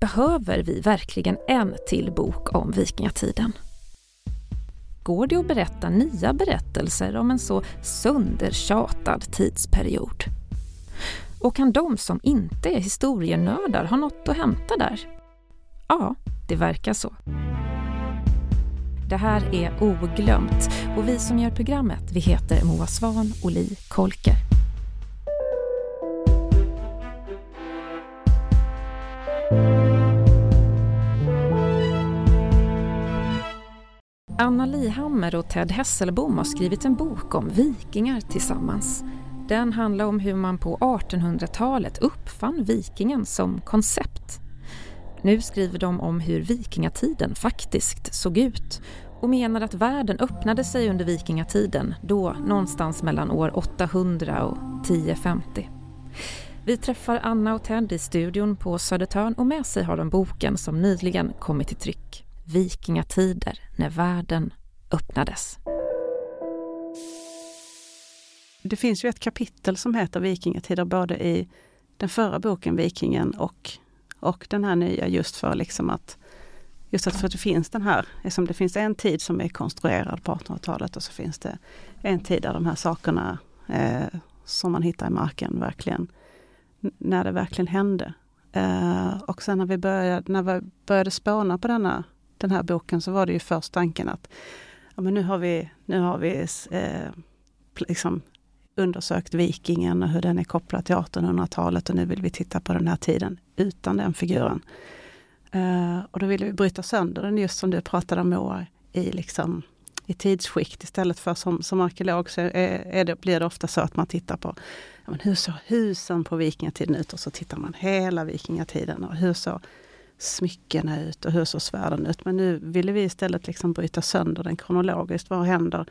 Behöver vi verkligen en till bok om vikingatiden? Går det att berätta nya berättelser om en så söndertjatad tidsperiod? Och kan de som inte är historienördar ha något att hämta där? Ja, det verkar så. Det här är Oglömt och vi som gör programmet vi heter Moa Svan och Li Kolker. Anna Lihammer och Ted Hesselbom har skrivit en bok om vikingar tillsammans. Den handlar om hur man på 1800-talet uppfann vikingen som koncept. Nu skriver de om hur vikingatiden faktiskt såg ut och menar att världen öppnade sig under vikingatiden, då någonstans mellan år 800 och 1050. Vi träffar Anna och Ted i studion på Södertörn och med sig har de boken som nyligen kommit till tryck. Vikingatider, när världen öppnades. Det finns ju ett kapitel som heter Vikingatider både i den förra boken Vikingen och, och den här nya just för liksom att Just att för att det finns den här, liksom det finns en tid som är konstruerad på 1800-talet och så finns det en tid där de här sakerna eh, som man hittar i marken verkligen, när det verkligen hände. Eh, och sen när vi började, när vi började spåna på denna, den här boken så var det ju först tanken att ja, men nu har vi, nu har vi eh, liksom undersökt vikingen och hur den är kopplad till 1800-talet och nu vill vi titta på den här tiden utan den figuren. Eh, och då ville vi bryta sönder den just som du pratade om Moa, i, liksom, i tidsskikt istället för som, som arkeolog så är, är det, blir det ofta så att man tittar på ja, men hur såg husen på vikingatiden ut och så tittar man hela vikingatiden och hur såg smyckena ut och hushållsvärlden ut. Men nu ville vi istället liksom bryta sönder den kronologiskt. Vad händer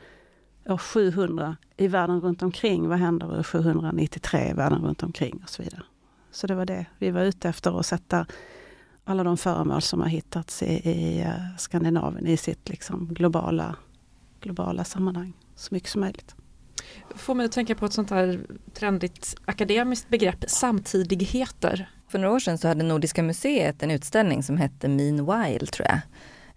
år 700 i världen runt omkring? Vad händer år 793 i världen runt omkring? och så vidare. Så det var det vi var ute efter att sätta alla de föremål som har hittats i, i eh, Skandinavien i sitt liksom globala, globala sammanhang så mycket som möjligt. Får mig att tänka på ett sånt här trendigt akademiskt begrepp, samtidigheter. För några år sedan så hade Nordiska museet en utställning som hette Meanwhile tror jag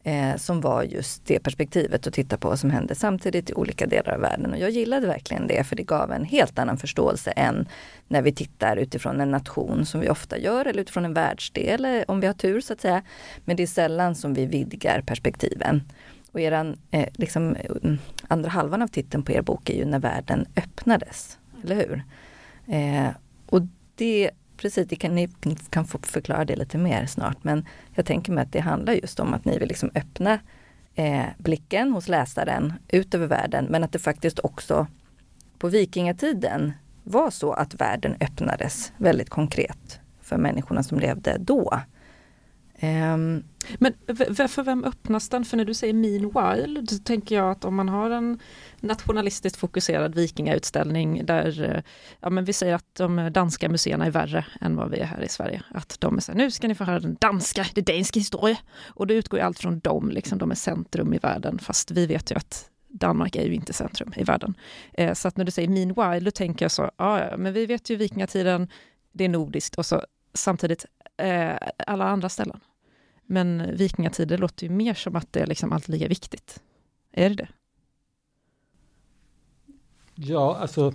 eh, som var just det perspektivet att titta på vad som hände samtidigt i olika delar av världen. Och jag gillade verkligen det för det gav en helt annan förståelse än när vi tittar utifrån en nation som vi ofta gör eller utifrån en världsdel om vi har tur så att säga. Men det är sällan som vi vidgar perspektiven. Och eran, eh, liksom, eh, andra halvan av titeln på er bok är ju När världen öppnades, eller hur? Eh, och det precis, det kan, ni kan få förklara det lite mer snart. Men jag tänker mig att det handlar just om att ni vill liksom öppna eh, blicken hos läsaren ut över världen. Men att det faktiskt också på vikingatiden var så att världen öppnades väldigt konkret för människorna som levde då. Um, men för vem öppnas den? För när du säger meanwhile, så tänker jag att om man har en nationalistiskt fokuserad vikingautställning där, eh, ja men vi säger att de danska museerna är värre än vad vi är här i Sverige. Att de är så här, nu ska ni få höra den danska, det danska historia. Och då utgår ju allt från dem, liksom de är centrum i världen. Fast vi vet ju att Danmark är ju inte centrum i världen. Eh, så att när du säger meanwhile, då tänker jag så, ja men vi vet ju vikingatiden, det är nordiskt och så samtidigt eh, alla andra ställen. Men vikingatider låter ju mer som att det är liksom alltid lika viktigt. Är det det? Ja, alltså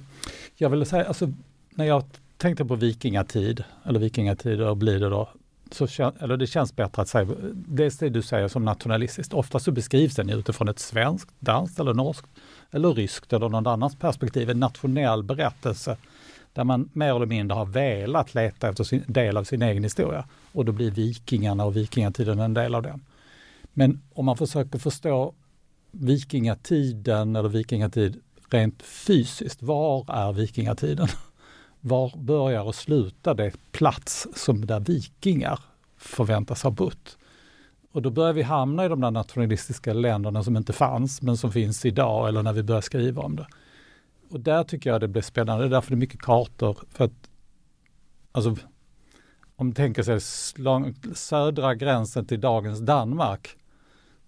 jag vill säga, alltså när jag tänkte på vikingatid, eller vikingatider blir det då, så eller det känns bättre att säga, dels det du säger som nationalistiskt. Ofta så beskrivs den utifrån ett svenskt, danskt eller norskt eller ryskt eller någon annans perspektiv, en nationell berättelse där man mer eller mindre har velat leta efter sin del av sin egen historia. Och då blir vikingarna och vikingatiden en del av den. Men om man försöker förstå vikingatiden eller vikingatid rent fysiskt, var är vikingatiden? Var börjar och slutar det plats som där vikingar förväntas ha bott? Och då börjar vi hamna i de där nationalistiska länderna som inte fanns, men som finns idag eller när vi börjar skriva om det och där tycker jag det blir spännande. Det är därför det är mycket kartor. För att, alltså, om man tänker sig södra gränsen till dagens Danmark,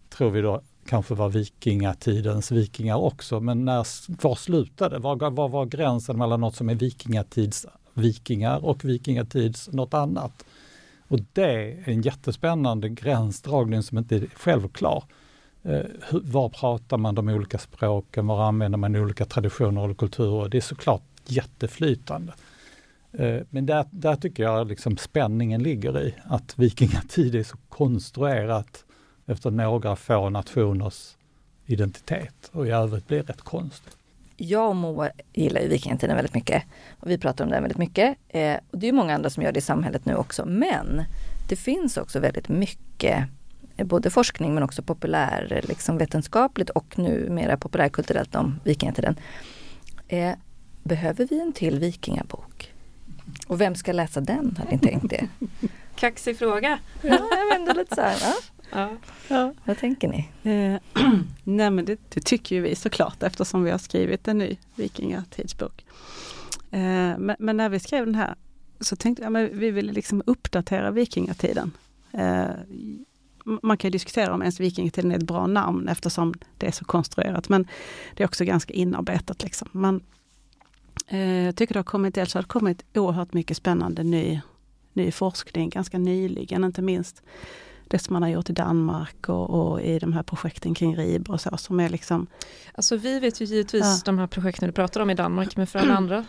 tror vi då kanske var vikingatidens vikingar också. Men när, var slutade Var, var var gränsen mellan något som är vikingatids vikingar och vikingatids något annat? Och det är en jättespännande gränsdragning som inte är självklar. Eh, var pratar man de olika språken? Var använder man olika traditioner och kulturer? Det är såklart jätteflytande. Eh, men där, där tycker jag liksom spänningen ligger i att vikingatid är så konstruerat efter några få nationers identitet och i övrigt blir rätt konstigt. Jag och Moa gillar ju vikingatiden väldigt mycket och vi pratar om den väldigt mycket. Eh, och det är många andra som gör det i samhället nu också. Men det finns också väldigt mycket både forskning men också populär liksom vetenskapligt och numera populärkulturellt om vikingatiden. Eh, behöver vi en till vikingabok? Och vem ska läsa den? Har ni tänkt det? Kaxig fråga. Ja, jag vänder lite så här. Ja. Ja. Ja. Vad tänker ni? Eh, nej men det, det tycker ju vi såklart eftersom vi har skrivit en ny vikingatidsbok. Eh, men, men, när vi skrev den här så tänkte jag att vi ville liksom uppdatera vikingatiden. Eh, man kan diskutera om ens vikingatiden är ett bra namn eftersom det är så konstruerat men det är också ganska inarbetat. Liksom. Men, eh, jag tycker det har kommit, dels har det kommit oerhört mycket spännande ny, ny forskning ganska nyligen, inte minst det som man har gjort i Danmark och, och, i de här projekten kring RIB och så som är liksom... Alltså vi vet ju givetvis ja. de här projekten du pratar om i Danmark, men för alla andra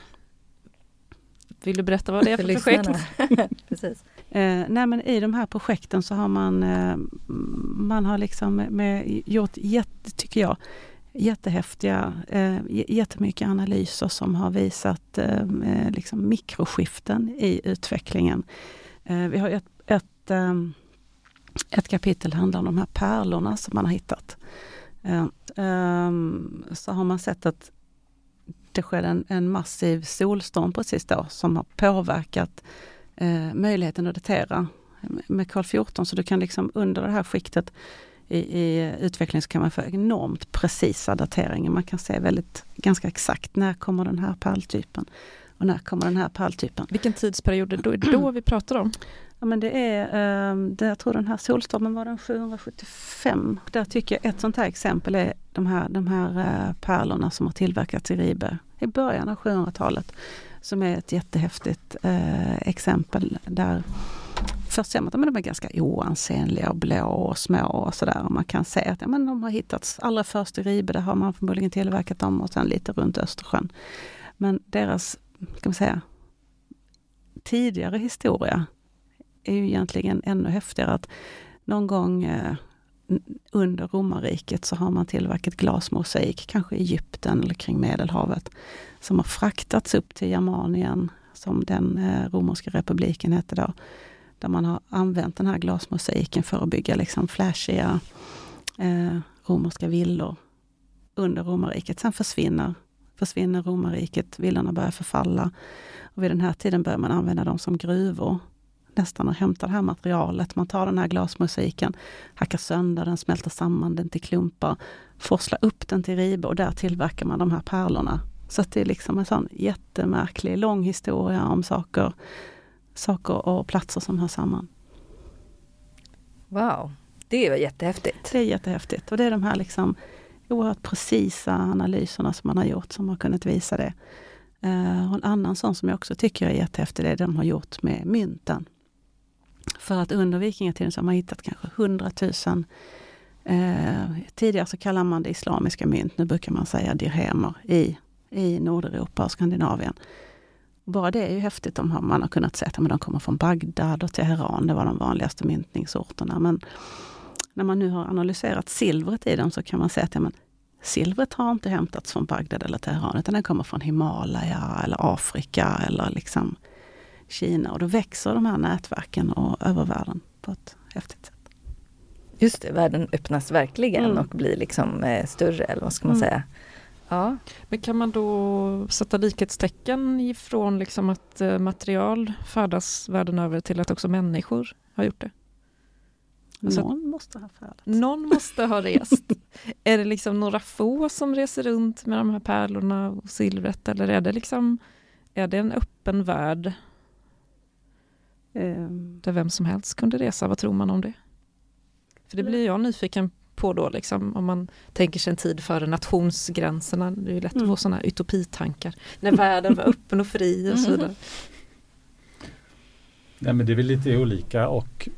vill du berätta vad det är för, för projekt? Precis. Eh, nej men i de här projekten så har man, eh, man har liksom med, gjort, jätte, tycker jag, jättehäftiga, eh, jättemycket analyser som har visat eh, eh, liksom mikroskiften i utvecklingen. Eh, vi har ett, ett eh, ett kapitel handlar om de här pärlorna som man har hittat. Eh, ehm, så har man sett att det skedde en, en massiv solstorm precis då som har påverkat eh, möjligheten att datera med Karl 14. Så du kan liksom under det här skiktet i, i utvecklingen så kan man få enormt precisa dateringar. Man kan se väldigt, ganska exakt när kommer den här pärltypen och när kommer den här pärltypen. Vilken tidsperiod är det då, då vi pratar om? Ja men det är, eh, det, jag tror den här solstormen var den 775. Där tycker jag ett sånt här exempel är de här, de här eh, pärlorna som har tillverkats i Ribe i början av 700-talet. Som är ett jättehäftigt eh, exempel där Först ser man att de är ganska oansenliga och blå och små och sådär. Man kan se att ja, men de har hittats allra först i Ribe, där har man förmodligen tillverkat dem och sen lite runt Östersjön. Men deras, ska man säga, tidigare historia är ju egentligen ännu häftigare. att Någon gång eh, under romarriket så har man tillverkat glasmosaik, kanske i Egypten eller kring Medelhavet, som har fraktats upp till Germanien, som den eh, romerska republiken hette då, där man har använt den här glasmosaiken för att bygga liksom flashiga eh, romerska villor under romarriket. Sen försvinner, försvinner romarriket, villorna börjar förfalla. Och vid den här tiden börjar man använda dem som gruvor nästan och hämtar det här materialet. Man tar den här glasmusiken, hackar sönder den, smälter samman den till klumpar, forslar upp den till Ribe och där tillverkar man de här pärlorna. Så det är liksom en sån jättemärklig, lång historia om saker, saker och platser som hör samman. Wow, det var jättehäftigt. Det är jättehäftigt och det är de här liksom oerhört precisa analyserna som man har gjort som har kunnat visa det. Uh, en annan sån som jag också tycker är jättehäftig, det är det de har gjort med mynten. För att under vikingatiden så har man hittat kanske 100 000 eh, Tidigare så kallade man det islamiska mynt, nu brukar man säga dirhemer i, i Nordeuropa och Skandinavien. Bara det är ju häftigt om man har kunnat se att de kommer från Bagdad och Teheran, det var de vanligaste myntningsorterna. Men när man nu har analyserat silvret i dem så kan man se att ja, men, silvret har inte hämtats från Bagdad eller Teheran, utan det kommer från Himalaya eller Afrika eller liksom Kina och då växer de här nätverken och över världen på ett häftigt sätt. Just det, världen öppnas verkligen mm. och blir liksom eh, större eller vad ska man mm. säga. Ja. Men kan man då sätta likhetstecken ifrån liksom att eh, material färdas världen över till att också människor har gjort det? Alltså, någon måste ha färdats. Någon måste ha rest. är det liksom några få som reser runt med de här pärlorna och silvret eller är det liksom är det en öppen värld där vem som helst kunde resa, vad tror man om det? För det blir jag nyfiken på då, liksom, om man tänker sig en tid före nationsgränserna. Det är lätt mm. att få sådana utopitankar. När världen var öppen och fri och så vidare. Nej men det är väl lite olika och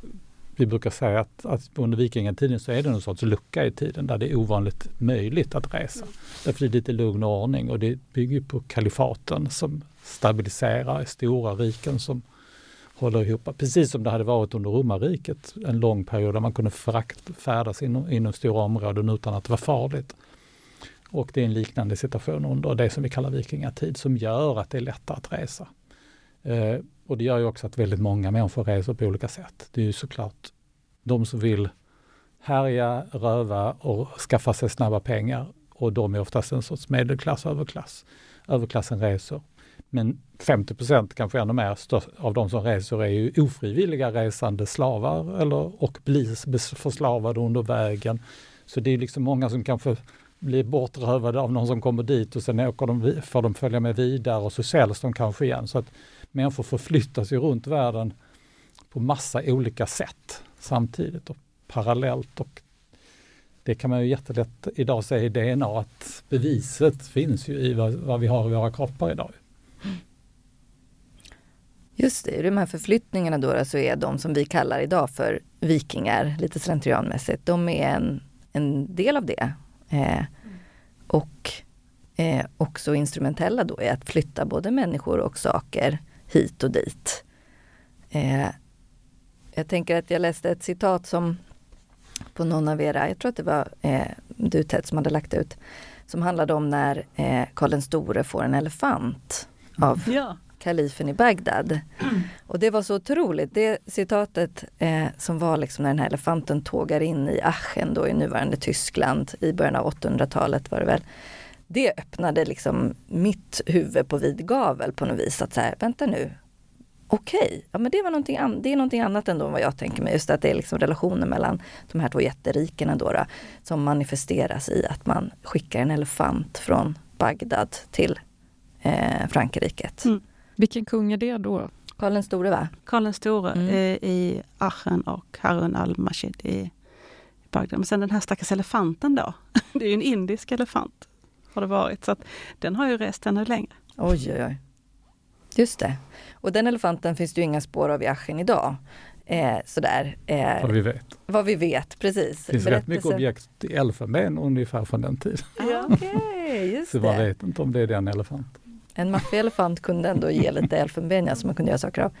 vi brukar säga att, att under vikingatiden så är det någon sorts lucka i tiden där det är ovanligt möjligt att resa. Därför är det lite lugn och ordning och det bygger på kalifaten som stabiliserar stora riken som håller ihop. Precis som det hade varit under romarriket en lång period där man kunde frakt, färdas inom, inom stora områden utan att det var farligt. Och det är en liknande situation under det som vi kallar vikingatid som gör att det är lättare att resa. Eh, och det gör ju också att väldigt många människor reser på olika sätt. Det är ju såklart de som vill härja, röva och skaffa sig snabba pengar och de är oftast en sorts medelklass, överklass. Överklassen reser. Men 50% kanske ännu mer av de som reser är ju ofrivilliga resande slavar eller, och blir förslavade under vägen. Så det är liksom många som kanske blir bortrövade av någon som kommer dit och sen åker de, får de följa med vidare och så säljs de kanske igen. Så att människor förflyttas ju runt världen på massa olika sätt samtidigt och parallellt. Och det kan man ju jättelätt idag säga i DNA att beviset finns ju i vad, vad vi har i våra kroppar idag. Just det, i de här förflyttningarna då så är de som vi kallar idag för vikingar, lite slentrianmässigt, de är en, en del av det. Eh, och eh, också instrumentella då i att flytta både människor och saker hit och dit. Eh, jag tänker att jag läste ett citat som på någon av era, jag tror att det var eh, du Ted som hade lagt ut, som handlade om när eh, Karl den store får en elefant av ja. kalifen i Bagdad. Och det var så otroligt. Det citatet eh, som var liksom när den här elefanten tågar in i Aachen då i nuvarande Tyskland i början av 800-talet var det väl. Det öppnade liksom mitt huvud på vid gavel på något vis. Att så här, vänta nu, okej, ja men det, var någonting an- det är någonting annat än vad jag tänker mig. Just att det är liksom relationen mellan de här två jätterikena då, då som manifesteras i att man skickar en elefant från Bagdad till eh, Frankrike. Mm. Vilken kung är det då? Karl den store va? Karl den store mm. eh, i Aachen och Harun al-Mashid i Bagdad. Men sen den här stackars elefanten då. det är ju en indisk elefant. Har det varit. Så att den har ju rest ännu längre. Oj, oj, oj. Just det. Och den elefanten finns det ju inga spår av i Asien idag. Eh, sådär. Eh, vad vi vet. Vad vi vet, precis. Det finns Berättelse... rätt mycket objekt i elfenben ungefär från den tiden. Ja, okay, just så man vet inte om det är den elefanten. En maffig elefant kunde ändå ge lite elfenben, som man kunde göra saker av.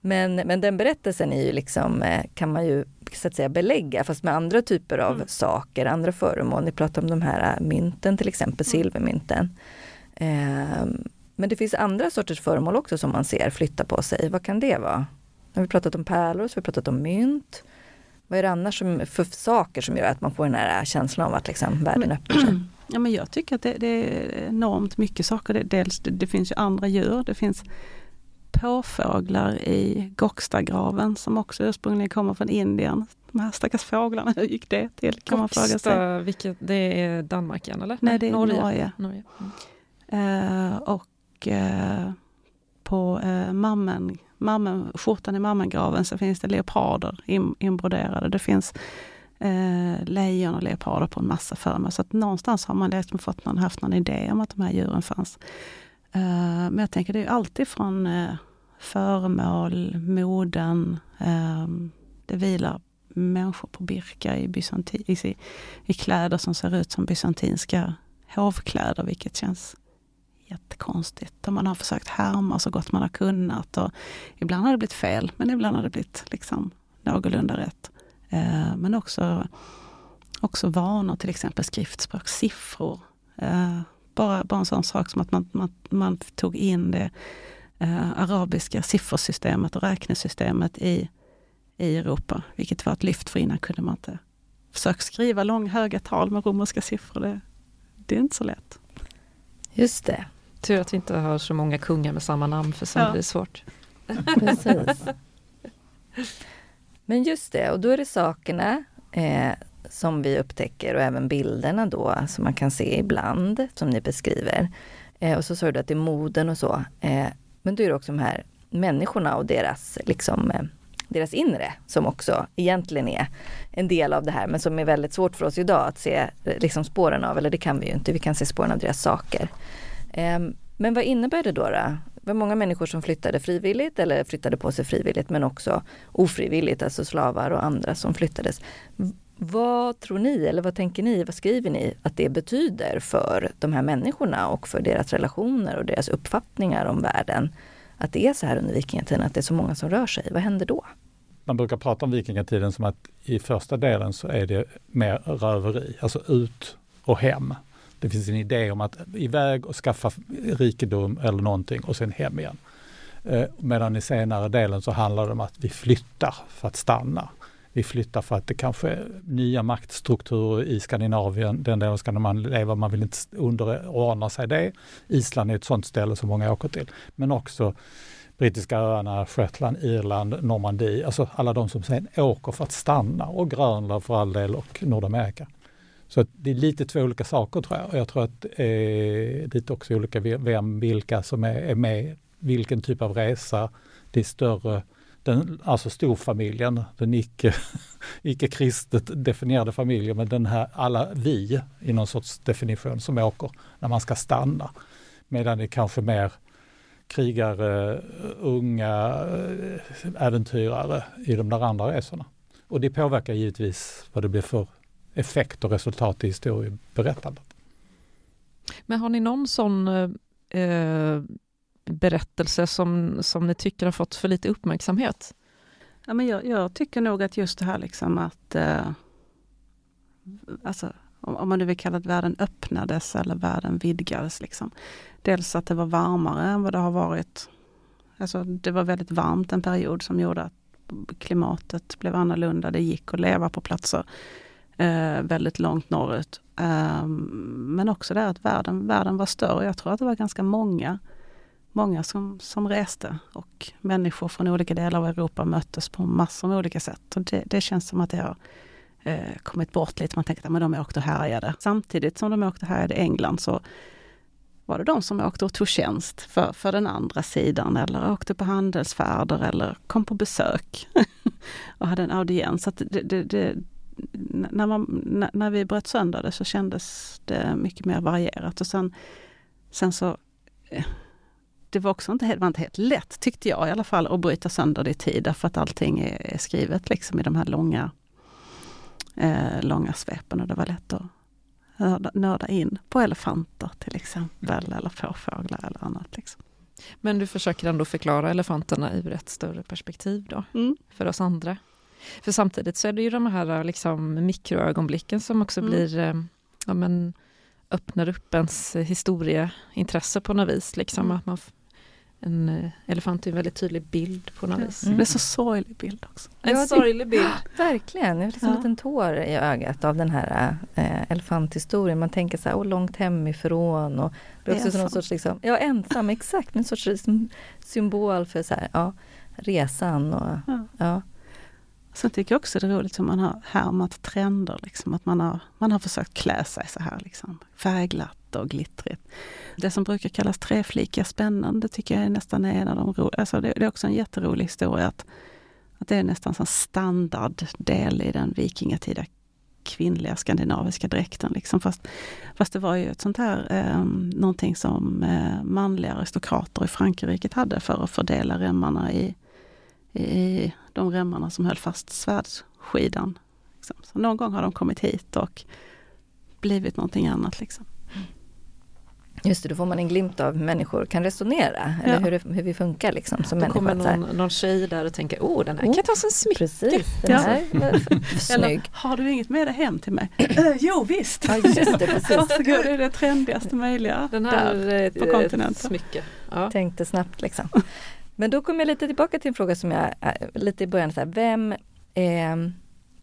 Men, men den berättelsen är ju liksom, eh, kan man ju så att säga belägga, fast med andra typer av mm. saker, andra föremål. Ni pratar om de här eh, mynten till exempel, mm. silvermynten. Eh, men det finns andra sorters föremål också som man ser flytta på sig. Vad kan det vara? Har vi pratat om pärlor, så har vi pratat om mynt. Vad är det annars som, för saker som gör att man får den här känslan av att liksom världen öppnar sig? Ja, men jag tycker att det, det är enormt mycket saker. Det, dels, det, det finns ju andra djur. Det finns påfåglar i Gokstagraven som också ursprungligen kommer från Indien. De här stackars fåglarna, hur gick det till? Kan Goksta, man fråga sig. Vilket, det är Danmark igen eller? Nej, det är Norge. Norge. Norge. Mm. Uh, och eh, på eh, mammen, mammen, skjortan i mammengraven så finns det leoparder in, inbroderade. Det finns eh, lejon och leoparder på en massa föremål. Så att någonstans har man liksom fått någon, haft någon idé om att de här djuren fanns. Eh, men jag tänker det är alltid från eh, föremål, moden. Eh, det vilar människor på Birka i, bysantin, i, i kläder som ser ut som bysantinska hovkläder, vilket känns jättekonstigt. Och man har försökt härma så gott man har kunnat. Och ibland har det blivit fel, men ibland har det blivit liksom någorlunda rätt. Eh, men också, också vanor, till exempel skriftspråk, siffror. Eh, bara, bara en sån sak som att man, man, man tog in det eh, arabiska siffersystemet och räknesystemet i, i Europa, vilket var ett lyft för innan kunde man inte försöka skriva långa höga tal med romerska siffror. Det, det är inte så lätt. Just det. Tur att vi inte har så många kungar med samma namn för sen ja. blir det svårt. Precis. Men just det, och då är det sakerna eh, som vi upptäcker och även bilderna då som man kan se ibland som ni beskriver. Eh, och så sa du att det är moden och så. Eh, men då är det också de här människorna och deras, liksom, eh, deras inre som också egentligen är en del av det här men som är väldigt svårt för oss idag att se eh, liksom spåren av, eller det kan vi ju inte, vi kan se spåren av deras saker. Ehm, men vad innebär det då? då? Var många människor som flyttade frivilligt eller flyttade på sig frivilligt men också ofrivilligt, alltså slavar och andra som flyttades. Vad tror ni, eller vad tänker ni, vad skriver ni att det betyder för de här människorna och för deras relationer och deras uppfattningar om världen? Att det är så här under vikingatiden, att det är så många som rör sig. Vad händer då? Man brukar prata om vikingatiden som att i första delen så är det mer röveri, alltså ut och hem. Det finns en idé om att iväg och skaffa rikedom eller någonting och sen hem igen. Eh, medan i senare delen så handlar det om att vi flyttar för att stanna. Vi flyttar för att det kanske är nya maktstrukturer i Skandinavien, den delen ska man leva, man vill inte underordna sig det. Island är ett sådant ställe som många åker till. Men också Brittiska öarna, Shetland, Irland, Normandie, alltså alla de som sen åker för att stanna och Grönland för all del och Nordamerika. Så det är lite två olika saker tror jag. Och jag tror att eh, det är också olika vem, vilka som är, är med, vilken typ av resa. Det är större, den, alltså storfamiljen, den icke, icke kristet definierade familjen, men den här alla vi i någon sorts definition som åker när man ska stanna. Medan det kanske mer krigare, unga eh, äventyrare i de där andra resorna. Och det påverkar givetvis vad det blir för effekt och resultat i historieberättandet. Men har ni någon sån eh, berättelse som, som ni tycker har fått för lite uppmärksamhet? Ja, men jag, jag tycker nog att just det här liksom att eh, alltså, om, om man nu vill kalla det världen öppnades eller världen vidgades. Liksom. Dels att det var varmare än vad det har varit. Alltså det var väldigt varmt en period som gjorde att klimatet blev annorlunda. Det gick att leva på platser eh, väldigt långt norrut. Eh, men också det att världen, världen var större. Jag tror att det var ganska många, många som, som reste och människor från olika delar av Europa möttes på massor med olika sätt. Och det, det känns som att det har eh, kommit bort lite. Man tänkte att de åkte och härjade. Samtidigt som de åkte och härjade i England så var det de som åkte och tog tjänst för, för den andra sidan eller åkte på handelsfärder eller kom på besök och hade en audiens. Så det, det, det, när, man, när, vi bröt sönder det så kändes det mycket mer varierat. Och sen, sen så eh, det var också inte helt, var inte helt lätt, tyckte jag i alla fall, att bryta sönder det i tid därför att allting är, skrivet liksom i de här långa, eh, långa svepen och det var lätt att nörda, in på elefanter till exempel mm. eller fårfåglar eller annat. Liksom. Men du försöker ändå förklara elefanterna ur ett större perspektiv då, mm. för oss andra? För samtidigt så är det ju de här liksom, mikroögonblicken som också mm. blir, eh, ja, men, öppnar upp ens historieintresse på något vis. Liksom, mm. att man en eh, elefant är en väldigt tydlig bild på något vis. Mm. Det är så sorglig bild också. En ja, sorglig bild. Verkligen, jag har liksom ja. en liten tår i ögat av den här äh, elefanthistorien. Man tänker så här, oh, långt hemifrån och det är också ensam. någon sorts, liksom, ja ensam, exakt, en sorts liksom, symbol för så här, ja, resan och ja. ja. Sen tycker jag också det är roligt hur man har härmat trender, liksom, att man har, man har försökt klä sig så här liksom, färgglatt och glittrigt. Det som brukar kallas treflikiga spännen, det tycker jag är nästan är en av de roliga, alltså det, det, är också en jätterolig historia att, att det är nästan en standarddel i den vikingatida kvinnliga skandinaviska dräkten. Liksom. Fast, fast det var ju ett sånt här, eh, någonting som eh, manliga aristokrater i Frankrike hade för att fördela remmarna i, i de remmarna som höll fast svärdsskidan. Liksom. Så någon gång har de kommit hit och blivit någonting annat. Liksom. Just det, då får man en glimt av hur människor kan resonera, ja. eller hur, det, hur vi funkar liksom som människor. Då kommer någon, någon tjej där och tänker, åh den här oh, kan ta som smycke. Precis, den ja. här snygg. Eller, har du inget med dig hem till mig? jo visst! Ja, just det, precis. Varsågod, det är det trendigaste möjliga den här, där på eh, kontinenten. Smycke. Ja. Tänkte snabbt liksom. Men då kommer jag lite tillbaka till en fråga som jag, äh, lite i början, så här, vem eh,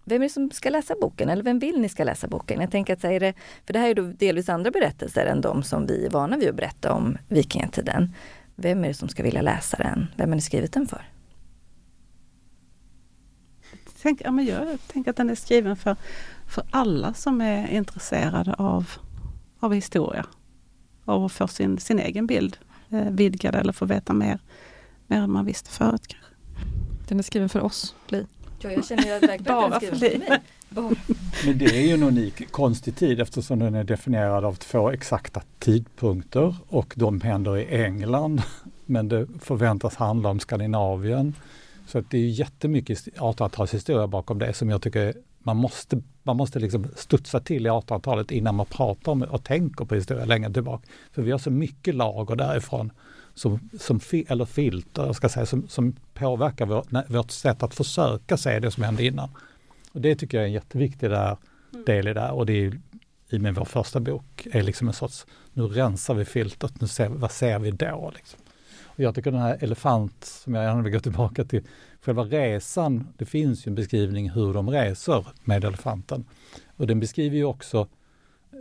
vem är det som ska läsa boken eller vem vill ni ska läsa boken? Jag tänker att säga det, för det här är då delvis andra berättelser än de som vi är vana vid att berätta om vikingatiden. Vem är det som ska vilja läsa den? Vem har ni skrivit den för? Tänk, ja, men jag tänker att den är skriven för, för alla som är intresserade av, av historia. Och få sin, sin egen bild eh, vidgad eller få veta mer, mer än man visste förut. Kanske. Den är skriven för oss, Li. Ja, jag känner att verkligen Bara för mig. Men det är ju en unik konstig tid eftersom den är definierad av två exakta tidpunkter och de händer i England men det förväntas handla om Skandinavien. Så att det är jättemycket 1800-talshistoria bakom det som jag tycker man måste, man måste liksom studsa till i 1800-talet innan man pratar om och tänker på historia längre tillbaka. För vi har så mycket lager därifrån, som, som eller filter, ska säga, som, som påverkar vår, vårt sätt att försöka se det som hände innan. Och det tycker jag är en jätteviktig där, mm. del i det här. Och det är i med vår första bok är liksom en sorts, nu rensar vi filtret, nu ser, vad ser vi då? Liksom. Och jag tycker den här elefant, som jag gärna vill gå tillbaka till, själva resan, det finns ju en beskrivning hur de reser med elefanten. Och den beskriver ju också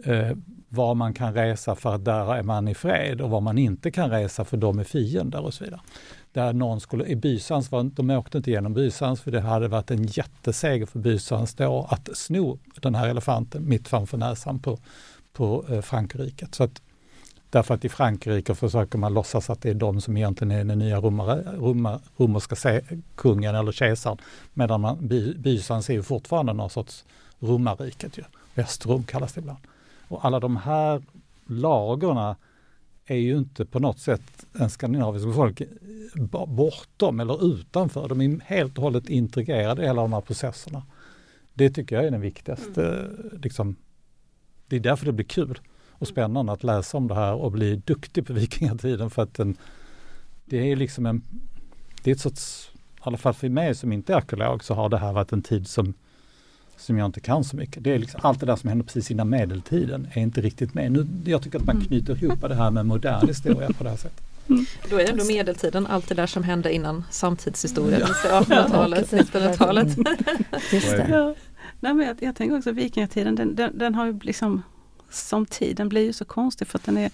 eh, var man kan resa för att där är man i fred och var man inte kan resa för de är fiender och så vidare. Där någon skulle, i Bysans, var, de åkte inte igenom Bysans för det hade varit en jätteseger för Bysans då att sno den här elefanten mitt framför näsan på, på eh, Frankrike. Så att Därför att i Frankrike försöker man låtsas att det är de som egentligen är den nya romare, romar, romerska se, kungen eller kejsaren. Medan man, by, Bysans är ju fortfarande någon sorts romarriket. Ju. Västrom kallas det ibland. Och alla de här lagorna är ju inte på något sätt en skandinavisk befolkning bortom eller utanför. De är helt och hållet integrerade i hela de här processerna. Det tycker jag är den viktigaste. Mm. Liksom, det är därför det blir kul och spännande att läsa om det här och bli duktig på vikingatiden för att den, det är liksom en, det är ett sorts, i alla fall för mig som inte är arkeolog så har det här varit en tid som, som jag inte kan så mycket. Det är liksom allt det där som hände precis innan medeltiden är inte riktigt med. Nu, jag tycker att man mm. knyter ihop det här med modern historia på det här sättet. Mm. Då är ändå medeltiden allt det där som hände innan samtidshistorien, ja. 1800-talet, 1900-talet. Ja. Nej, men jag, jag tänker också vikingatiden, den, den, den har ju liksom som tid, den blir ju så konstig för att den är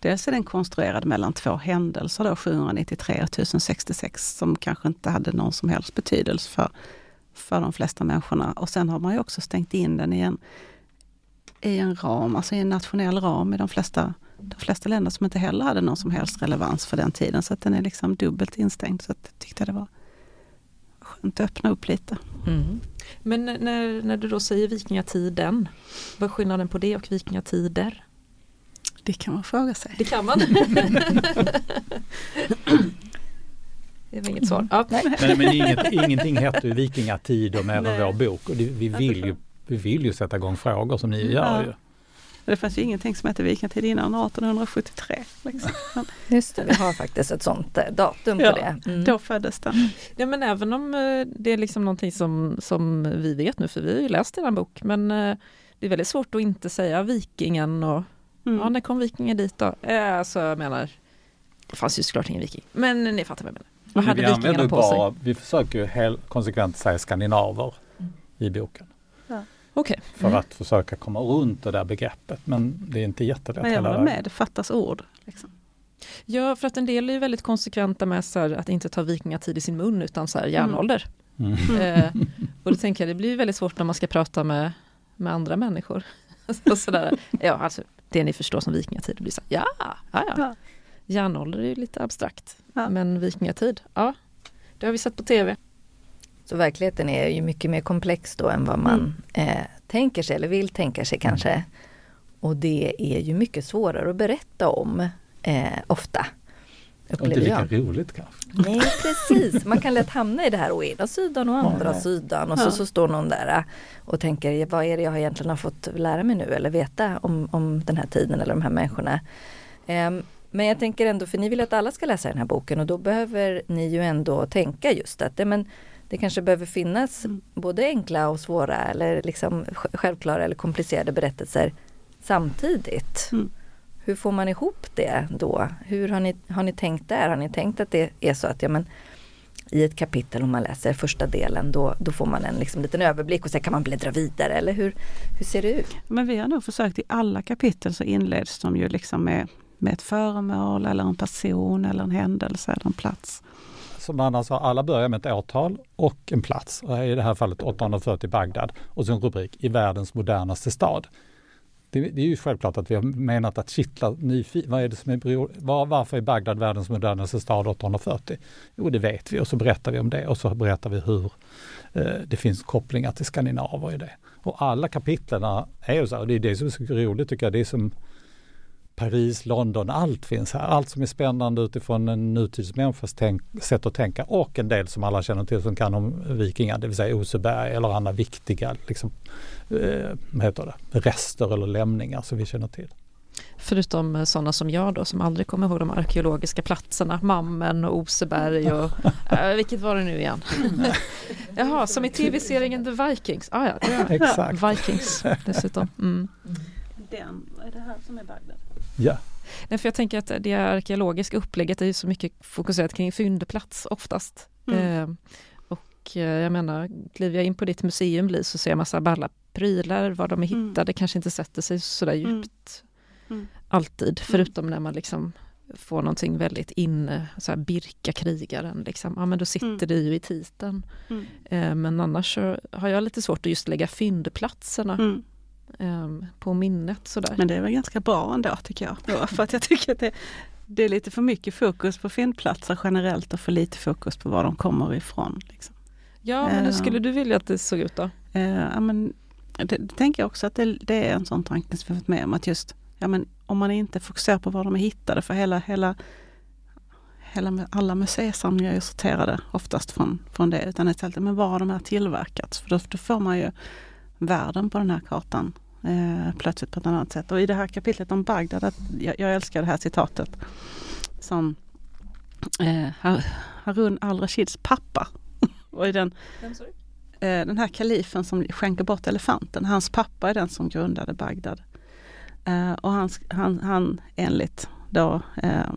Dels är den konstruerad mellan två händelser då, 793 och 1066, som kanske inte hade någon som helst betydelse för, för de flesta människorna. Och sen har man ju också stängt in den i en, i en ram, alltså i en nationell ram i de flesta, de flesta länder som inte heller hade någon som helst relevans för den tiden. Så att den är liksom dubbelt instängd. Så att jag tyckte det var skönt att öppna upp lite. Mm. Men när, när du då säger vikingatiden, vad är skillnaden på det och vikingatider? Det kan man fråga sig. Det kan man. det var inget svar. Ja. Men, men inget, ingenting heter ju vikingatider med vår bok och det, vi, vill ju, vi vill ju sätta igång frågor som ni gör ja. ju. Det fanns ju ingenting som hette vikingatid innan 1873. Liksom. Just det, vi har faktiskt ett sånt eh, datum på ja, det. Mm. Då föddes den. Ja men även om eh, det är liksom någonting som, som vi vet nu, för vi har ju läst er bok, men eh, det är väldigt svårt att inte säga vikingen och mm. ja, när kom vikingen dit då? Alltså jag menar, det fanns ju såklart ingen viking, men ni fattar vad jag menar. Vad hade vi vikingarna på bara, sig? Vi försöker ju helt konsekvent säga skandinaver mm. i boken. Okay. För mm. att försöka komma runt det där begreppet. Men det är inte jättelätt. Men jag håller med, det fattas ord. Liksom. Ja, för att en del är ju väldigt konsekventa med så här, att inte ta vikingatid i sin mun utan så här, mm. järnålder. Mm. Eh, och då tänker jag det blir väldigt svårt när man ska prata med, med andra människor. så, sådär. Ja, alltså, det ni förstår som vikingatid, det blir så ja, ja, ja. ja. Järnålder är ju lite abstrakt. Ja. Men vikingatid, ja, det har vi sett på tv. Så verkligheten är ju mycket mer komplex då än vad man mm. eh, tänker sig eller vill tänka sig kanske. Mm. Och det är ju mycket svårare att berätta om eh, ofta. Och inte lika jag. roligt kanske? Nej precis, man kan lätt hamna i det här å ena sidan och andra ja, sidan och så, så står någon där eh, och tänker vad är det jag egentligen har fått lära mig nu eller veta om, om den här tiden eller de här människorna. Um, men jag tänker ändå, för ni vill att alla ska läsa den här boken och då behöver ni ju ändå tänka just att men, det kanske behöver finnas mm. både enkla och svåra eller liksom självklara eller komplicerade berättelser samtidigt. Mm. Hur får man ihop det då? Hur har ni, har ni tänkt där? Har ni tänkt att det är så att ja, men, i ett kapitel om man läser första delen då, då får man en liksom, liten överblick och sen kan man bläddra vidare eller hur, hur ser det ut? Men vi har nog försökt i alla kapitel så inleds de ju liksom med, med ett föremål eller en person eller en händelse eller en plats som Anna sa, alla börjar med ett årtal och en plats. Och I det här fallet 840 Bagdad och så en rubrik i världens modernaste stad. Det, det, är ju självklart att vi har menat att kittla nyfiken. Vad är det som är var, Varför är Bagdad världens modernaste stad 840? Jo, det vet vi och så berättar vi om det och så berättar vi hur eh, det finns kopplingar till skandinaver i det. Och alla kapitlen är ju så, och det är det som är så roligt tycker jag, det är som Paris, London, allt finns här. Allt som är spännande utifrån en nutidsmänniskas sätt att tänka och en del som alla känner till som kan om vikingar, det vill säga Oseberg eller andra viktiga liksom, eh, heter det, rester eller lämningar som vi känner till. Förutom eh, sådana som jag då som aldrig kommer ihåg de arkeologiska platserna, Mammen och Oseberg och äh, vilket var det nu igen? Jaha, som i tv-serien The Vikings. Ah, ja, det är Exakt. Vikings dessutom. Mm. Den, är det här som är Bagdad? Ja. Nej, för jag tänker att det arkeologiska upplägget är ju så mycket fokuserat kring fyndplats oftast. Mm. Eh, och jag menar, kliver jag in på ditt museum Li, så ser jag massa balla prylar, var de är mm. hittade mm. kanske inte sätter sig sådär mm. djupt mm. alltid, mm. förutom när man liksom får någonting väldigt inne, så här Birka-krigaren, liksom. ja men då sitter det ju i titeln. Eh, men annars så har jag lite svårt att just lägga fyndplatserna um, på minnet. Sådär. Men det är väl ganska bra ändå tycker jag. Då, för att jag tycker att det, det, är lite för mycket fokus på fyndplatser generellt och för lite fokus på var de kommer ifrån. Liksom. Ja, men hur skulle du vilja att det såg ut då? Uh, ja, men, det, det tänker jag också att det, det är en sån tanke som vi varit med om att just ja, men, om man inte fokuserar på var de är hittade för hela, hela Hela, alla museisamlingar är sorterade oftast från, från det, utan istället men var har de här tillverkats? För då, då får man ju världen på den här kartan eh, plötsligt på ett annat sätt. Och i det här kapitlet om Bagdad, jag, jag älskar det här citatet som eh, Harun al-Rashids pappa. och i den, eh, den här kalifen som skänker bort elefanten, hans pappa är den som grundade Bagdad. Eh, och han, han, han enligt då eh,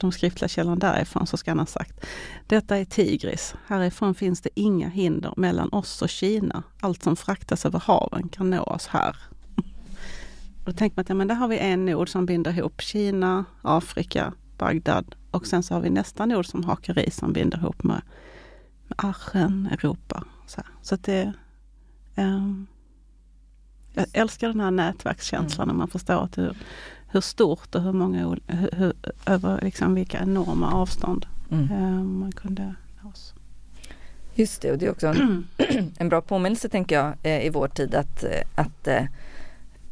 de skriftliga källorna därifrån så ska han ha sagt Detta är Tigris. Härifrån finns det inga hinder mellan oss och Kina. Allt som fraktas över haven kan nå oss här. Och då tänker man att ja, men där har vi en nod som binder ihop Kina, Afrika, Bagdad och sen så har vi nästa nod som hakar i som binder ihop med, med Archen, Europa. Så, så att det um, jag älskar den här nätverkskänslan mm. när man förstår att hur, hur stort och hur många, hur, hur, över liksom vilka enorma avstånd mm. eh, man kunde nås. Just det, och det är också en, en bra påminnelse tänker jag eh, i vår tid att, eh, att eh,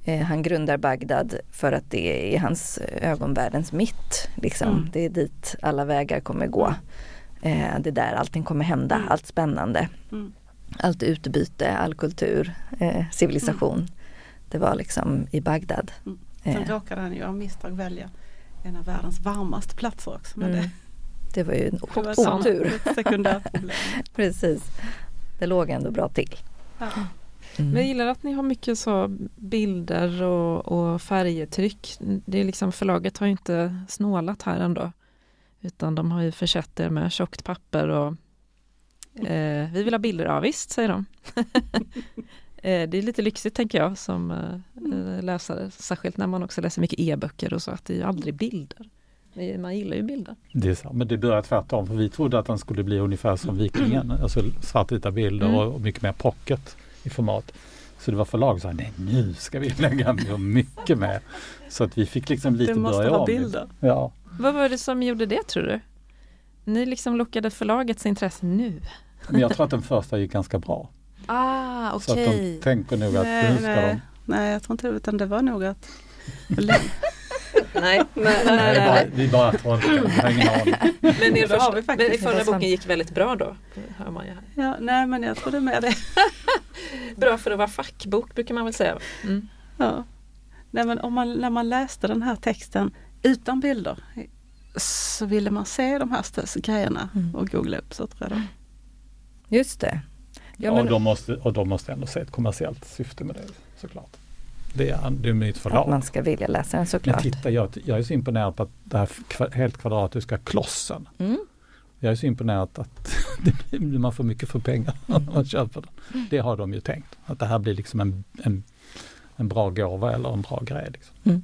eh, han grundar Bagdad för att det är hans ögonvärldens mitt. Liksom. Mm. Det är dit alla vägar kommer gå. Eh, det är där allting kommer hända, mm. allt spännande. Mm. Allt utbyte, all kultur, civilisation. Mm. Det var liksom i Bagdad. Sen eh. råkade han ju av misstag välja en av världens varmaste platser också. Men mm. det, det var ju en otur. Precis. Det låg ändå bra till. Ja. Mm. Men jag gillar att ni har mycket så bilder och, och färgetryck. Det är liksom förlaget har ju inte snålat här ändå. Utan de har ju försett er med tjockt papper och eh, vi vill ha bilder, ja visst säger de. Eh, det är lite lyxigt tänker jag som eh, mm. läsare, särskilt när man också läser mycket e-böcker och så, att det är aldrig bilder. Man gillar ju bilder. Det är så, men det blir tvärtom, för vi trodde att den skulle bli ungefär som Vikingen, alltså svartvita bilder mm. och, mycket mer pocket i format. Så det var förlag som sa, nej nu ska vi lägga mycket mer. Så att vi fick liksom lite börja om. Du måste ha bilder. Ja. Vad var det som gjorde det tror du? Ni liksom lockade förlagets intresse nu? Men jag tror att den första gick ganska bra. Ah. Okay. Så att de tänker nog att nej, nu ska nej. de... Nej, jag tror inte det, utan det var nog att... nej, nej, nej, nej. Vi bara tolkar, vi har ingen aning. Men er första, men förra boken gick väldigt bra då? Hör man ju här. Ja, nej men jag trodde med det. bra för att vara fackbok brukar man väl säga. Mm. Ja. Nej, men om man, när man läste den här texten utan bilder så ville man se de här grejerna mm. och googla upp så tror jag. Just det. Ja, men... och, de måste, och de måste ändå se ett kommersiellt syfte med det såklart. Det är, det är mitt förlag. Att man ska vilja läsa den såklart. Men titta, jag, jag är så imponerad på att det här helt kvadratiska klossen. Mm. Jag är så imponerad att det, man får mycket för pengar när man köper den. Det har de ju tänkt. Att det här blir liksom en, en, en bra gåva eller en bra grej. Liksom. Mm.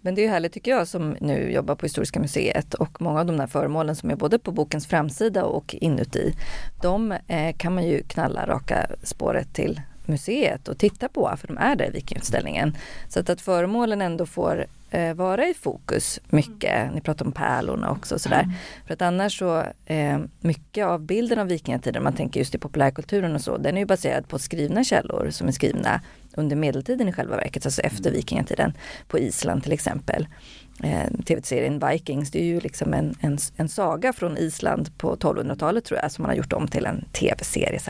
Men det är härligt tycker jag som nu jobbar på Historiska museet och många av de där föremålen som är både på bokens framsida och inuti. De eh, kan man ju knalla raka spåret till museet och titta på för de är där i Vikingutställningen. Så att, att föremålen ändå får eh, vara i fokus mycket. Ni pratar om pärlorna också och sådär. Mm. För att annars så, eh, mycket av bilden av vikingatiden, man tänker just i populärkulturen och så, den är ju baserad på skrivna källor som är skrivna under medeltiden i själva verket, alltså efter vikingatiden på Island till exempel. Eh, Tv-serien Vikings, det är ju liksom en, en, en saga från Island på 1200-talet tror jag som man har gjort om till en tv-serie.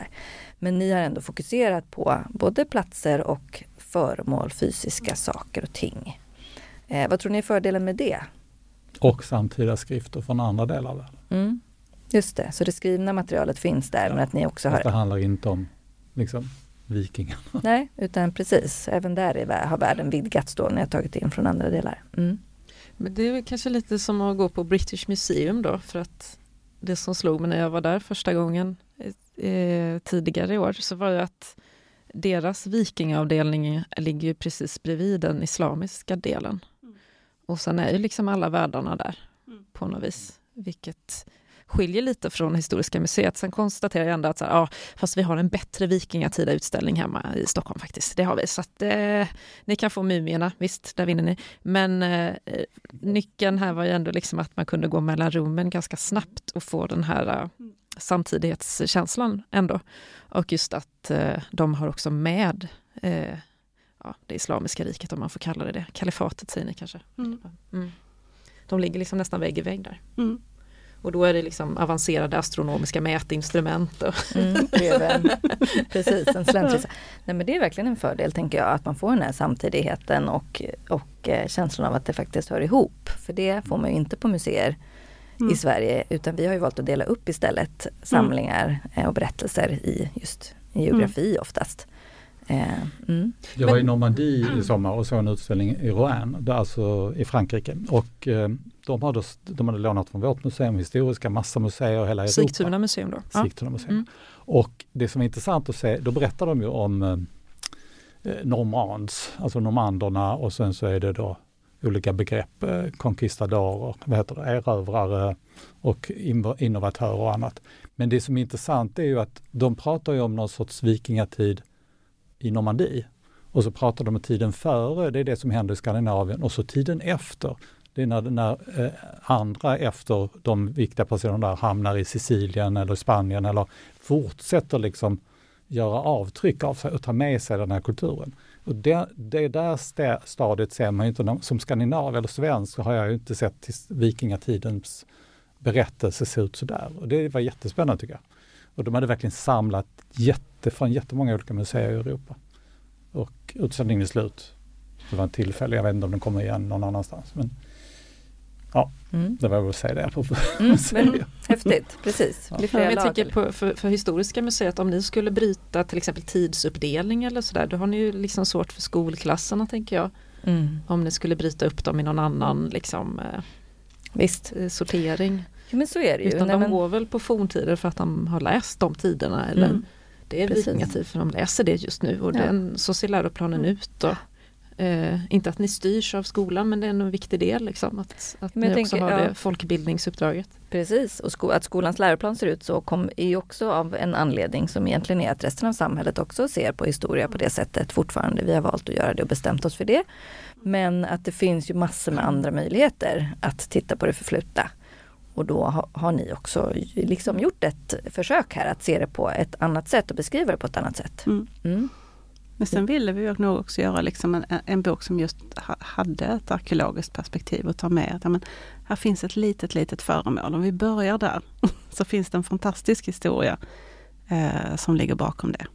Men ni har ändå fokuserat på både platser och föremål, fysiska saker och ting. Eh, vad tror ni är fördelen med det? Och samtida skrifter från andra delar av världen. Mm. Just det, så det skrivna materialet finns där ja. men att ni också har... Det handlar inte om liksom, vikingarna. Nej, utan precis, även där har världen vidgats då när jag tagit in från andra delar. Mm. Men det är kanske lite som att gå på British Museum då för att det som slog mig när jag var där första gången eh, tidigare i år så var det att deras vikingavdelning ligger ju precis bredvid den islamiska delen. Mm. Och sen är ju liksom alla världarna där mm. på något vis, vilket skiljer lite från Historiska museet. Sen konstaterar jag ändå att så här, ja, fast vi har en bättre vikingatida utställning hemma i Stockholm faktiskt. Det har vi. Så att, eh, ni kan få Mumierna, visst, där vinner ni. Men eh, nyckeln här var ju ändå liksom att man kunde gå mellan rummen ganska snabbt och få den här eh, samtidighetskänslan ändå. Och just att eh, de har också med eh, ja, det islamiska riket, om man får kalla det det. Kalifatet säger ni kanske. Mm. Mm. De ligger liksom nästan vägg i vägg där. Mm. Och då är det liksom avancerade astronomiska mätinstrument. Och mm, Precis, en Nej men det är verkligen en fördel tänker jag att man får den här samtidigheten och, och eh, känslan av att det faktiskt hör ihop. För det får man ju inte på museer mm. i Sverige utan vi har ju valt att dela upp istället samlingar mm. och berättelser i just i geografi mm. oftast. Eh, mm. Jag var i Normandie i sommar och såg en utställning i Rouen, alltså i Frankrike. Och de, hade, de hade lånat från vårt museum, historiska, massa museer hela Europa. Sigtuna museum då? Sigtuna museum. Mm. Och det som är intressant att se, då berättar de ju om eh, eh normands, alltså normanderna och sen så är det då olika begrepp, eh, conquistadorer, vad heter det, erövrare och innovatörer och annat. Men det som är intressant är ju att de pratar ju om någon sorts vikingatid i Normandie. Och så pratar de om tiden före, det är det som händer i Skandinavien, och så tiden efter. Det är när, när eh, andra efter de viktiga personerna där hamnar i Sicilien eller Spanien eller fortsätter liksom göra avtryck av sig och ta med sig den här kulturen. Och det, det där stadiet ser man ju inte, som skandinav eller svensk har jag ju inte sett till vikingatidens berättelse se ut sådär. Och det var jättespännande tycker jag. Och de hade verkligen samlat jätte, från jättemånga olika museer i Europa. Och utställningen är slut. Det var en tillfälle, jag vet inte om den kommer igen någon annanstans. Men Ja, mm. det var väl att säga det. På mm, men, häftigt, precis. Ja. Ja, jag tänker på, för, för, Historiska museet, om ni skulle bryta till exempel tidsuppdelning eller sådär, då har ni ju liksom svårt för skolklasserna tänker jag. Mm. Om ni skulle bryta upp dem i någon annan liksom, eh, Visst. Eh, sortering. Ja, men så är det ju. Utan Nej, de men... går väl på forntider för att de har läst de tiderna. Eller mm. Det är vikingatid för de läser det just nu och ja. den, så ser läroplanen mm. ut. Och, Eh, inte att ni styrs av skolan men det är en viktig del liksom, att, att ni tänker, också har ja. det folkbildningsuppdraget. Precis, och sko att skolans läroplan ser ut så kom, är ju också av en anledning som egentligen är att resten av samhället också ser på historia på det sättet fortfarande. Vi har valt att göra det och bestämt oss för det. Men att det finns ju massor med andra möjligheter att titta på det förflutna. Och då har, har ni också liksom gjort ett försök här att se det på ett annat sätt och beskriva det på ett annat sätt. Mm. Mm. Men sen ville vi nog också göra liksom en, en bok som just hade ett arkeologiskt perspektiv och ta med att ja, men, här finns ett litet, litet föremål. Om vi börjar där så finns det en fantastisk historia eh, som ligger bakom det.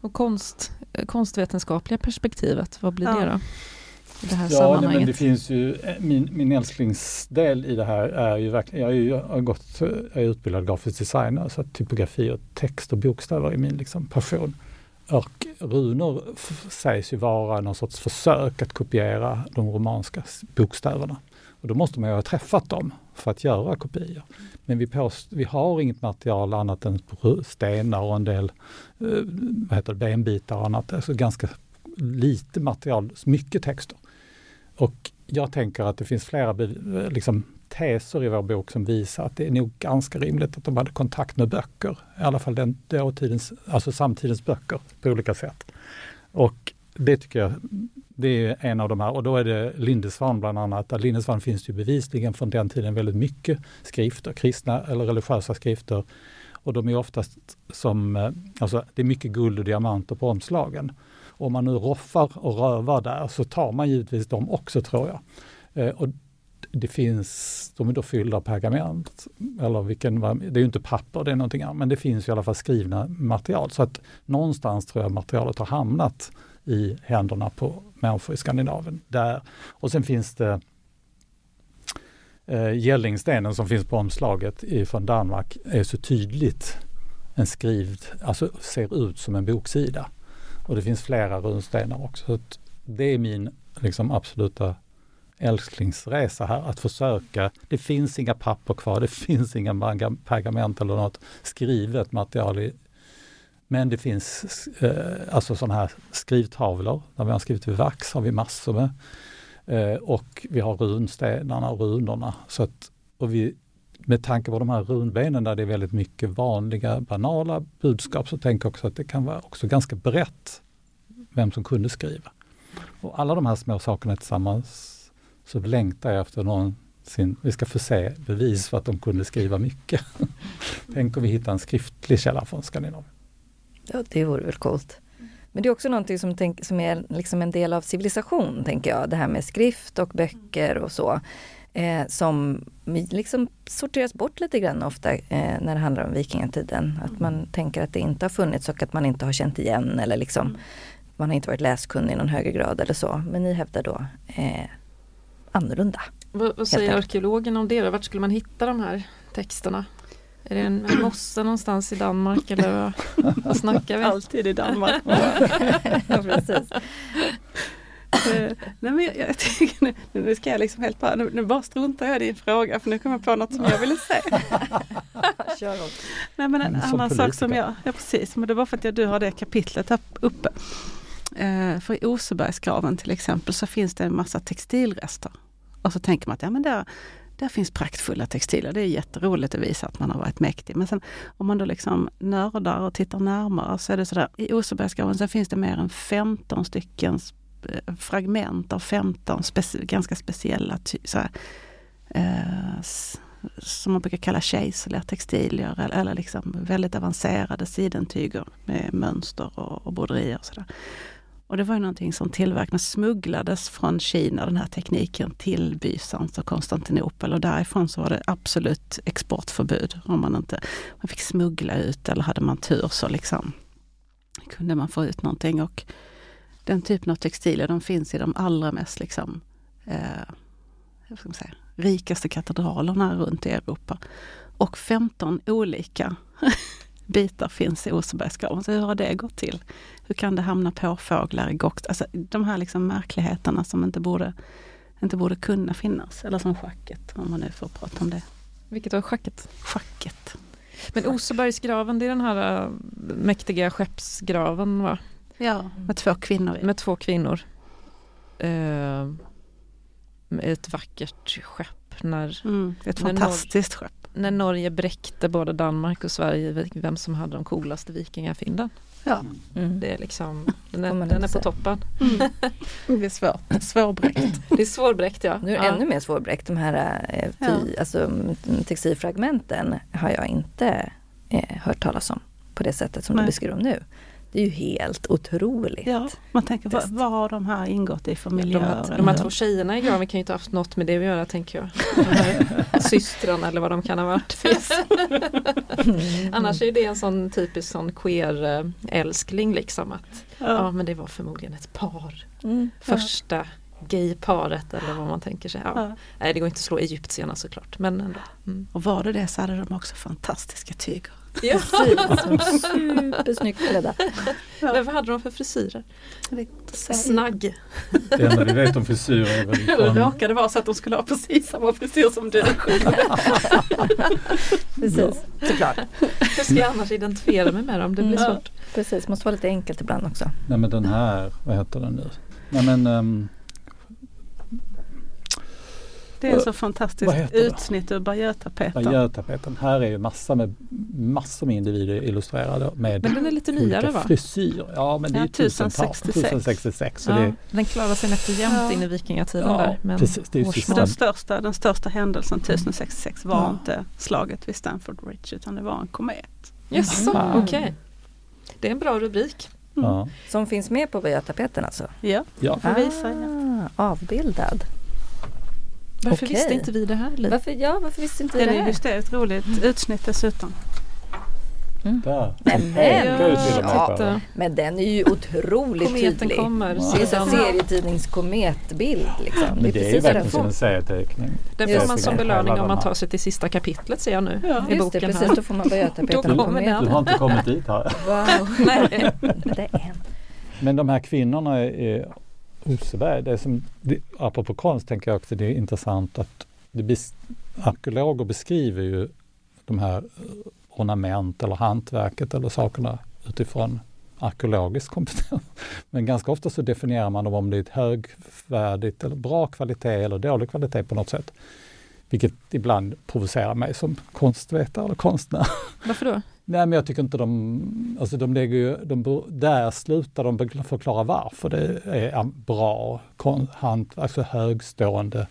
Och konst, konstvetenskapliga perspektivet, vad blir ja. det då? det här ja, nej, men det finns ju, eh, min, min älsklingsdel i det här är ju verkligen, jag är, ju, jag har gått, jag är utbildad grafisk designer så typografi och text och bokstäver är min liksom passion. Och runor sägs ju vara någon sorts försök att kopiera de romanska bokstäverna. Och då måste man ju ha träffat dem för att göra kopior. Men vi, påst, vi har inget material annat än stenar och en del eh, vad heter det, benbitar och annat. Alltså ganska lite material, mycket texter. Och jag tänker att det finns flera liksom, teser i vår bok som visar att det är nog ganska rimligt att de hade kontakt med böcker. I alla fall den dåtidens, alltså samtidens böcker på olika sätt. Och det tycker jag, det är en av de här och då är det Lindesvan bland annat. Där Lindesvan finns det ju bevisligen från den tiden väldigt mycket skrifter, kristna eller religiösa skrifter. Och de är oftast som, eh, alltså det är mycket guld och diamanter på omslagen. Om man nu roffar och rövar där så tar man givetvis dem också tror jag. Eh, och det finns, de är då fyllda av pergament, eller vilken, det är ju inte papper, det är någonting annat, men det finns i alla fall skrivna material. Så att någonstans tror jag materialet har hamnat i händerna på människor i Skandinavien. Där. Och sen finns det eh, Gällingstenen som finns på omslaget från Danmark är så tydligt en skrivd, alltså ser ut som en boksida. Och det finns flera runstenar också. Så det är min liksom, absoluta älsklingsresa här, att försöka. Det finns inga papper kvar, det finns inga pergament eller något skrivet material. I, men det finns eh, alltså sådana här skrivtavlor, där vi har skrivit i vax, har vi massor med. Eh, och vi har runstenarna och runorna. Så att, och vi, med tanke på de här runbenen där det är väldigt mycket vanliga banala budskap så tänker jag också att det kan vara också ganska brett vem som kunde skriva. Och alla de här små sakerna tillsammans så längtar jag efter någonsin, vi ska få se bevis för att de kunde skriva mycket. Tänk om vi hittar en skriftlig källa från Skandinavien. Ja, det vore väl coolt. Men det är också någonting som, tänk, som är liksom en del av civilisation, tänker jag. Det här med skrift och böcker och så. Eh, som liksom sorteras bort lite grann ofta eh, när det handlar om vikingatiden. Att man tänker att det inte har funnits och att man inte har känt igen eller liksom man har inte varit läskunnig i någon högre grad eller så. Men ni hävdar då eh, annorlunda. Vad, vad säger arkeologerna om det? Då? Vart skulle man hitta de här texterna? Är det en, en mosse någonstans i Danmark eller vad, vad snackar vi? Alltid i Danmark. ja, precis. Uh, nej men jag, jag tycker nu, nu ska jag liksom helt bara, nu, nu bara struntar jag i din fråga för nu kommer jag på något som jag ville säga. Kör nej men en annan sak som jag, ja precis, men det var för att jag, du har det kapitlet här uppe. Uh, för i Osebergsgraven till exempel så finns det en massa textilrester. Och så tänker man att ja, men där, där finns praktfulla textiler. Det är jätteroligt att visa att man har varit mäktig. Men sen om man då liksom nördar och tittar närmare så är det sådär, i Osebergsgraven så finns det mer än 15 stycken eh, fragment av 15 speci ganska speciella såhär, eh, som man brukar kalla kejserliga eller, eller liksom väldigt avancerade sidentyger med mönster och, och broderier. Och sådär. Och det var ju någonting som tillverkades, smugglades från Kina, den här tekniken, till Bysans och Konstantinopel. Och därifrån så var det absolut exportförbud. Om man inte man fick smuggla ut eller hade man tur så liksom kunde man få ut någonting. Och den typen av textilier de finns i de allra mest liksom, eh, ska man säga, rikaste katedralerna runt i Europa. Och 15 olika bitar finns i Osebergsgraven. Så hur har det gått till? Hur kan det hamna påfåglar i gokt? Alltså de här liksom märkligheterna som inte borde, inte borde kunna finnas. Eller som schacket, om man nu får prata om det. Vilket var schacket? Schacket. Men Osebergsgraven, det är den här äh, mäktiga skeppsgraven va? Ja, med två kvinnor i. Med två kvinnor. Uh, med ett vackert skepp. När, mm, ett fantastiskt skepp när Norge bräckte både Danmark och Sverige vem som hade de coolaste vikingafynden. Ja. Mm. Det är liksom, den är, den är på toppen. Mm. Det är svårt, svårbräckt. Det är svårbräckt ja. Nu är det ja. ännu mer svårbräckt. De här eh, ja. alltså, textilfragmenten har jag inte eh, hört talas om på det sättet som Nej. du beskriver nu. Det är ju helt otroligt. Ja, man tänker vad, vad har de här ingått i för miljöer? De, de här två tjejerna i graven kan ju inte haft något med det att göra tänker jag. Systrarna eller vad de kan ha varit. Mm. Annars är det en sån typisk sån queer-älskling liksom att ja. ja. men det var förmodligen ett par. Mm. Första ja. gayparet eller vad man tänker sig. Ja. ja. Nej det går inte att slå egyptierna såklart men ändå. Mm. Och var det det så hade de också fantastiska tyger. Ja. Supersnyggt klädda. Ja. Men vad hade de för frisyrer? Snagg. Det enda vi vet om frisyrer är väl från... Det råkade vara så att de skulle ha precis samma frisyr som du. precis, ja. såklart. Hur ska jag annars identifiera mig med dem? Det blir svårt. Precis, måste vara lite enkelt ibland också. Nej men den här, vad heter den nu? Nej men um, det är så fantastiskt utsnitt ur Bayeux-tapeten. Bayeux-tapeten. Här är ju massor med, massor med individer illustrerade med Men den är lite nyare va? frisyr. Ja men det är ja, 1066. 1066 så ja, det, den klarar sig nätt och jämnt ja. in i vikingatiden ja, där. Men precis, det är den, största, den största händelsen 1066 var ja. inte slaget vid Stanford Bridge utan det var en komet. Jaså, mm. okej. Okay. Det är en bra rubrik. Ja. Som finns med på Böja-tapeten alltså? Ja. Ja. Ah, avbildad. Varför Okej. visste inte vi det här? Varför, ja, varför visste inte vi Den det är här? just det, ett roligt utsnitt dessutom. Där. Men, Pekar ju till och med ja, på men den är ju otroligt Kometen tydlig. kommer. Det är en sedan- serietidningskometbild. Liksom. Men det är ju precis vad den verkligen som får. en serieteckning. Den Just får man det. som belöning om man den tar sig till sista kapitlet ser jag nu Ja. i Just det, boken precis. här. Då får man Böja-tapeten Då och kommer den. Du har inte kommit dit här. Wow. Nej. det är en. Men de här kvinnorna i Oseberg, det är som, det, apropå konst tänker jag också det är intressant att det bes, arkeologer beskriver ju de här eh, ornament eller hantverket eller sakerna utifrån arkeologisk kompetens. Men ganska ofta så definierar man dem om det är ett högvärdigt eller bra kvalitet eller dålig kvalitet på något sätt. Vilket ibland provocerar mig som konstvetare eller konstnär. Varför då? Nej men jag tycker inte de, alltså de lägger ju, de, där slutar de förklara varför det är bra kon- hantverk, alltså högstående.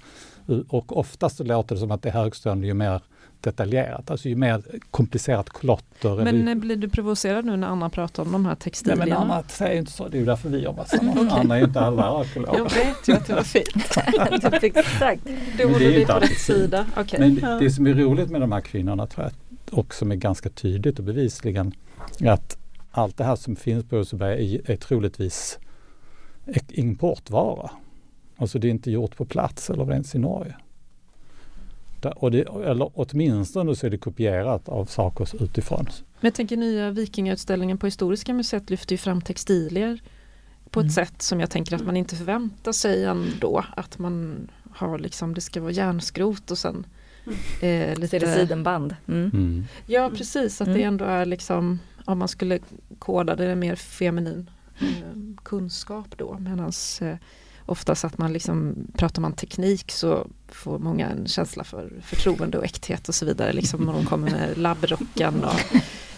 Och oftast så låter det som att det är högstående ju mer detaljerat, alltså ju mer komplicerat klotter. Men eller, eh, blir du provocerad nu när Anna pratar om de här Nej textilierna? men Anna säger inte så, det är ju därför vi jobbar tillsammans. Anna är ju inte alla arkeologer. Jag vet ju att det var fint. Typ exakt. Då håller ju vi på rätt sida. Okej. Men det, det som är roligt med de här kvinnorna tror jag, och som är ganska tydligt och bevisligen, att allt det här som finns på Roseberg är, är troligtvis importvara. Alltså det är inte gjort på plats eller ens i Norge. Och det, eller åtminstone så är det kopierat av saker utifrån. Men jag tänker nya vikingautställningen på Historiska museet lyfter ju fram textilier på ett Mm. sätt som jag tänker att man inte förväntar sig ändå. Att man har liksom, det ska vara järnskrot och sen eh, Så lite är det sidenband. Mm. Mm. Ja precis, att det Mm. ändå är liksom, om man skulle koda det, är mer feminin eh, kunskap då. Medan eh, oftast att man liksom, pratar man teknik så får många en känsla för förtroende och äkthet och så vidare. Liksom när de kommer med labbrocken och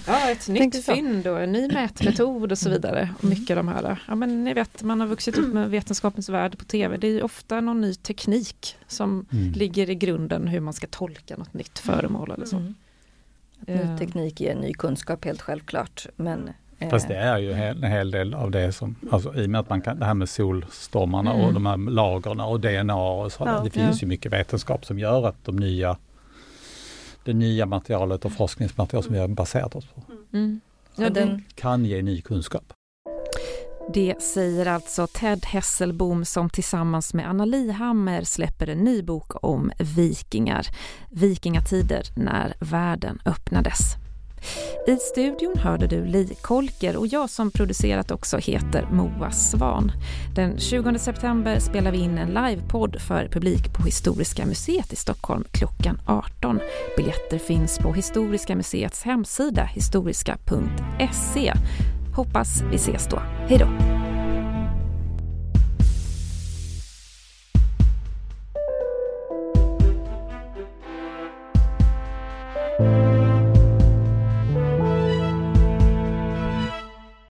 ja, ett nytt fynd och en ny mätmetod och så vidare. Och mycket av de här, ja men ni vet, man har vuxit upp med vetenskapens värld på tv. Det är ju ofta någon ny teknik som Mm. ligger i grunden hur man ska tolka något nytt föremål eller så. Mm. Ny Eh, teknik ger ny kunskap helt självklart. Men, eh, Fast det är ju en hel del av det som, alltså i och med att man kan, det här med solstormarna Mm. och de här lagren och DNA och så, Ja, det finns ju mycket vetenskap som gör att de nya det nya materialet och forskningsmaterial som vi har baserat oss på Mm. Ja, den, kan ge ny kunskap. det säger alltså Ted Hesselbom som tillsammans med Anna Lihammer släpper en ny bok om vikingar. Vikingatider när världen öppnades. I studion hörde du Li Kolker och jag som producerat också heter Moa Svan. Den 20 september spelar vi in en livepodd för publik på Historiska museet i Stockholm klockan 18. Biljetter finns på Historiska museets hemsida historiska.se. Hoppas vi ses då. Hej då!